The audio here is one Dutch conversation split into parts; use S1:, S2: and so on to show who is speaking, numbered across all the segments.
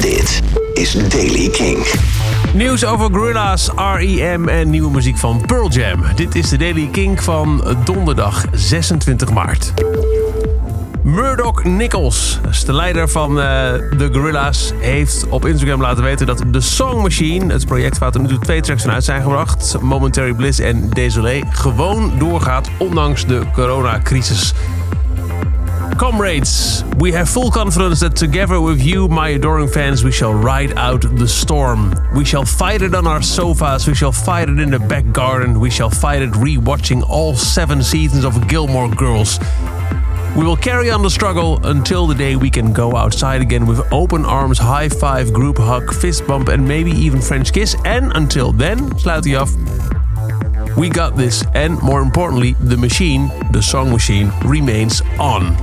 S1: Dit is Daily King.
S2: Nieuws over Gorillaz, R.E.M. en nieuwe muziek van Pearl Jam. Dit is de Daily King van donderdag 26 maart. Murdoch Nichols, de leider van uh, de Gorillaz, heeft op Instagram laten weten dat The Song Machine, het project waar er nu toe twee tracks van uit zijn gebracht, Momentary Bliss en Désolé, gewoon doorgaat ondanks de coronacrisis. Comrades, we have full confidence that together with you, my adoring fans, we shall ride out the storm. We shall fight it on our sofas, we shall fight it in the back garden, we shall fight it re-watching all seven seasons of Gilmore Girls. We will carry on the struggle until the day we can go outside again with open arms, high five, group hug, fist bump, and maybe even French kiss. And until then, sluit af. We got this, and more importantly, the machine, the song machine, remains on.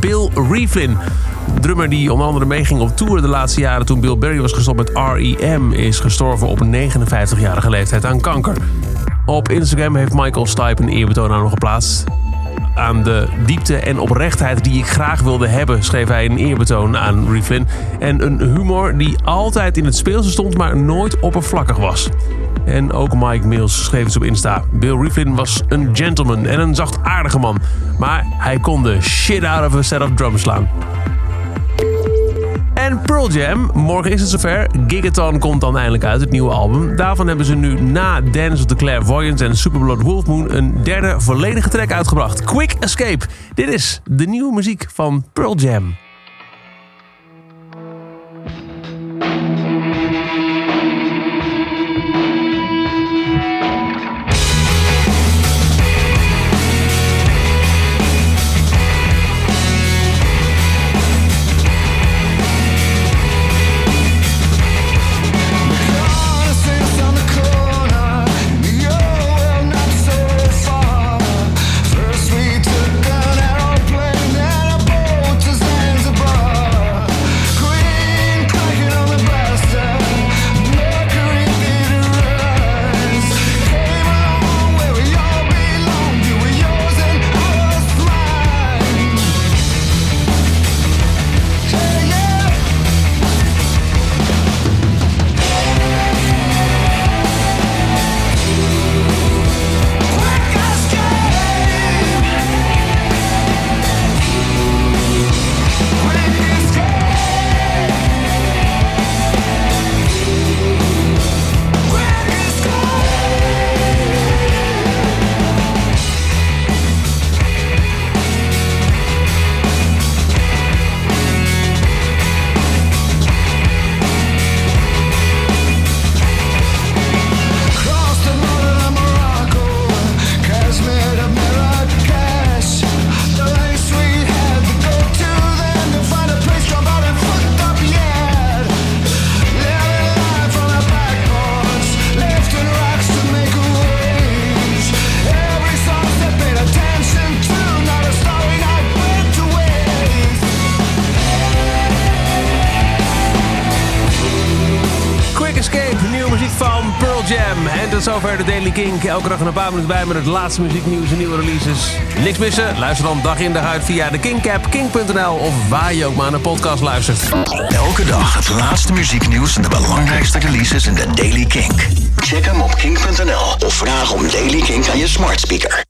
S2: Bill Rieflin, drummer die onder andere meeging op tour de laatste jaren toen Bill Berry was gestopt met R.E.M., is gestorven op een 59-jarige leeftijd aan kanker. Op Instagram heeft Michael Stipe een eerbetoon aan hem geplaatst aan de diepte en oprechtheid die ik graag wilde hebben, schreef hij een eerbetoon aan Rieflin. En een humor die altijd in het speelse stond, maar nooit oppervlakkig was. En ook Mike Mills schreef het op Insta. Bill Rieflin was een gentleman en een zachtaardige man. Maar hij kon de shit out of a set of drums slaan. En Pearl Jam, morgen is het zover. Gigaton komt dan eindelijk uit, het nieuwe album. Daarvan hebben ze nu na Dance of the Clairvoyants en Superblood Wolf Moon een derde volledige track uitgebracht. Quick Escape. Dit is de nieuwe muziek van Pearl Jam. Van Pearl Jam. En tot zover de Daily Kink. Elke dag een paar minuten bij met het laatste muzieknieuws en nieuwe releases. Niks missen? Luister dan dag in dag uit via de Kink-app, kink.nl of waar je ook maar de podcast luistert.
S1: Elke dag het laatste muzieknieuws en de belangrijkste releases in de Daily Kink. Check hem op kink.nl of vraag om Daily Kink aan je smart speaker.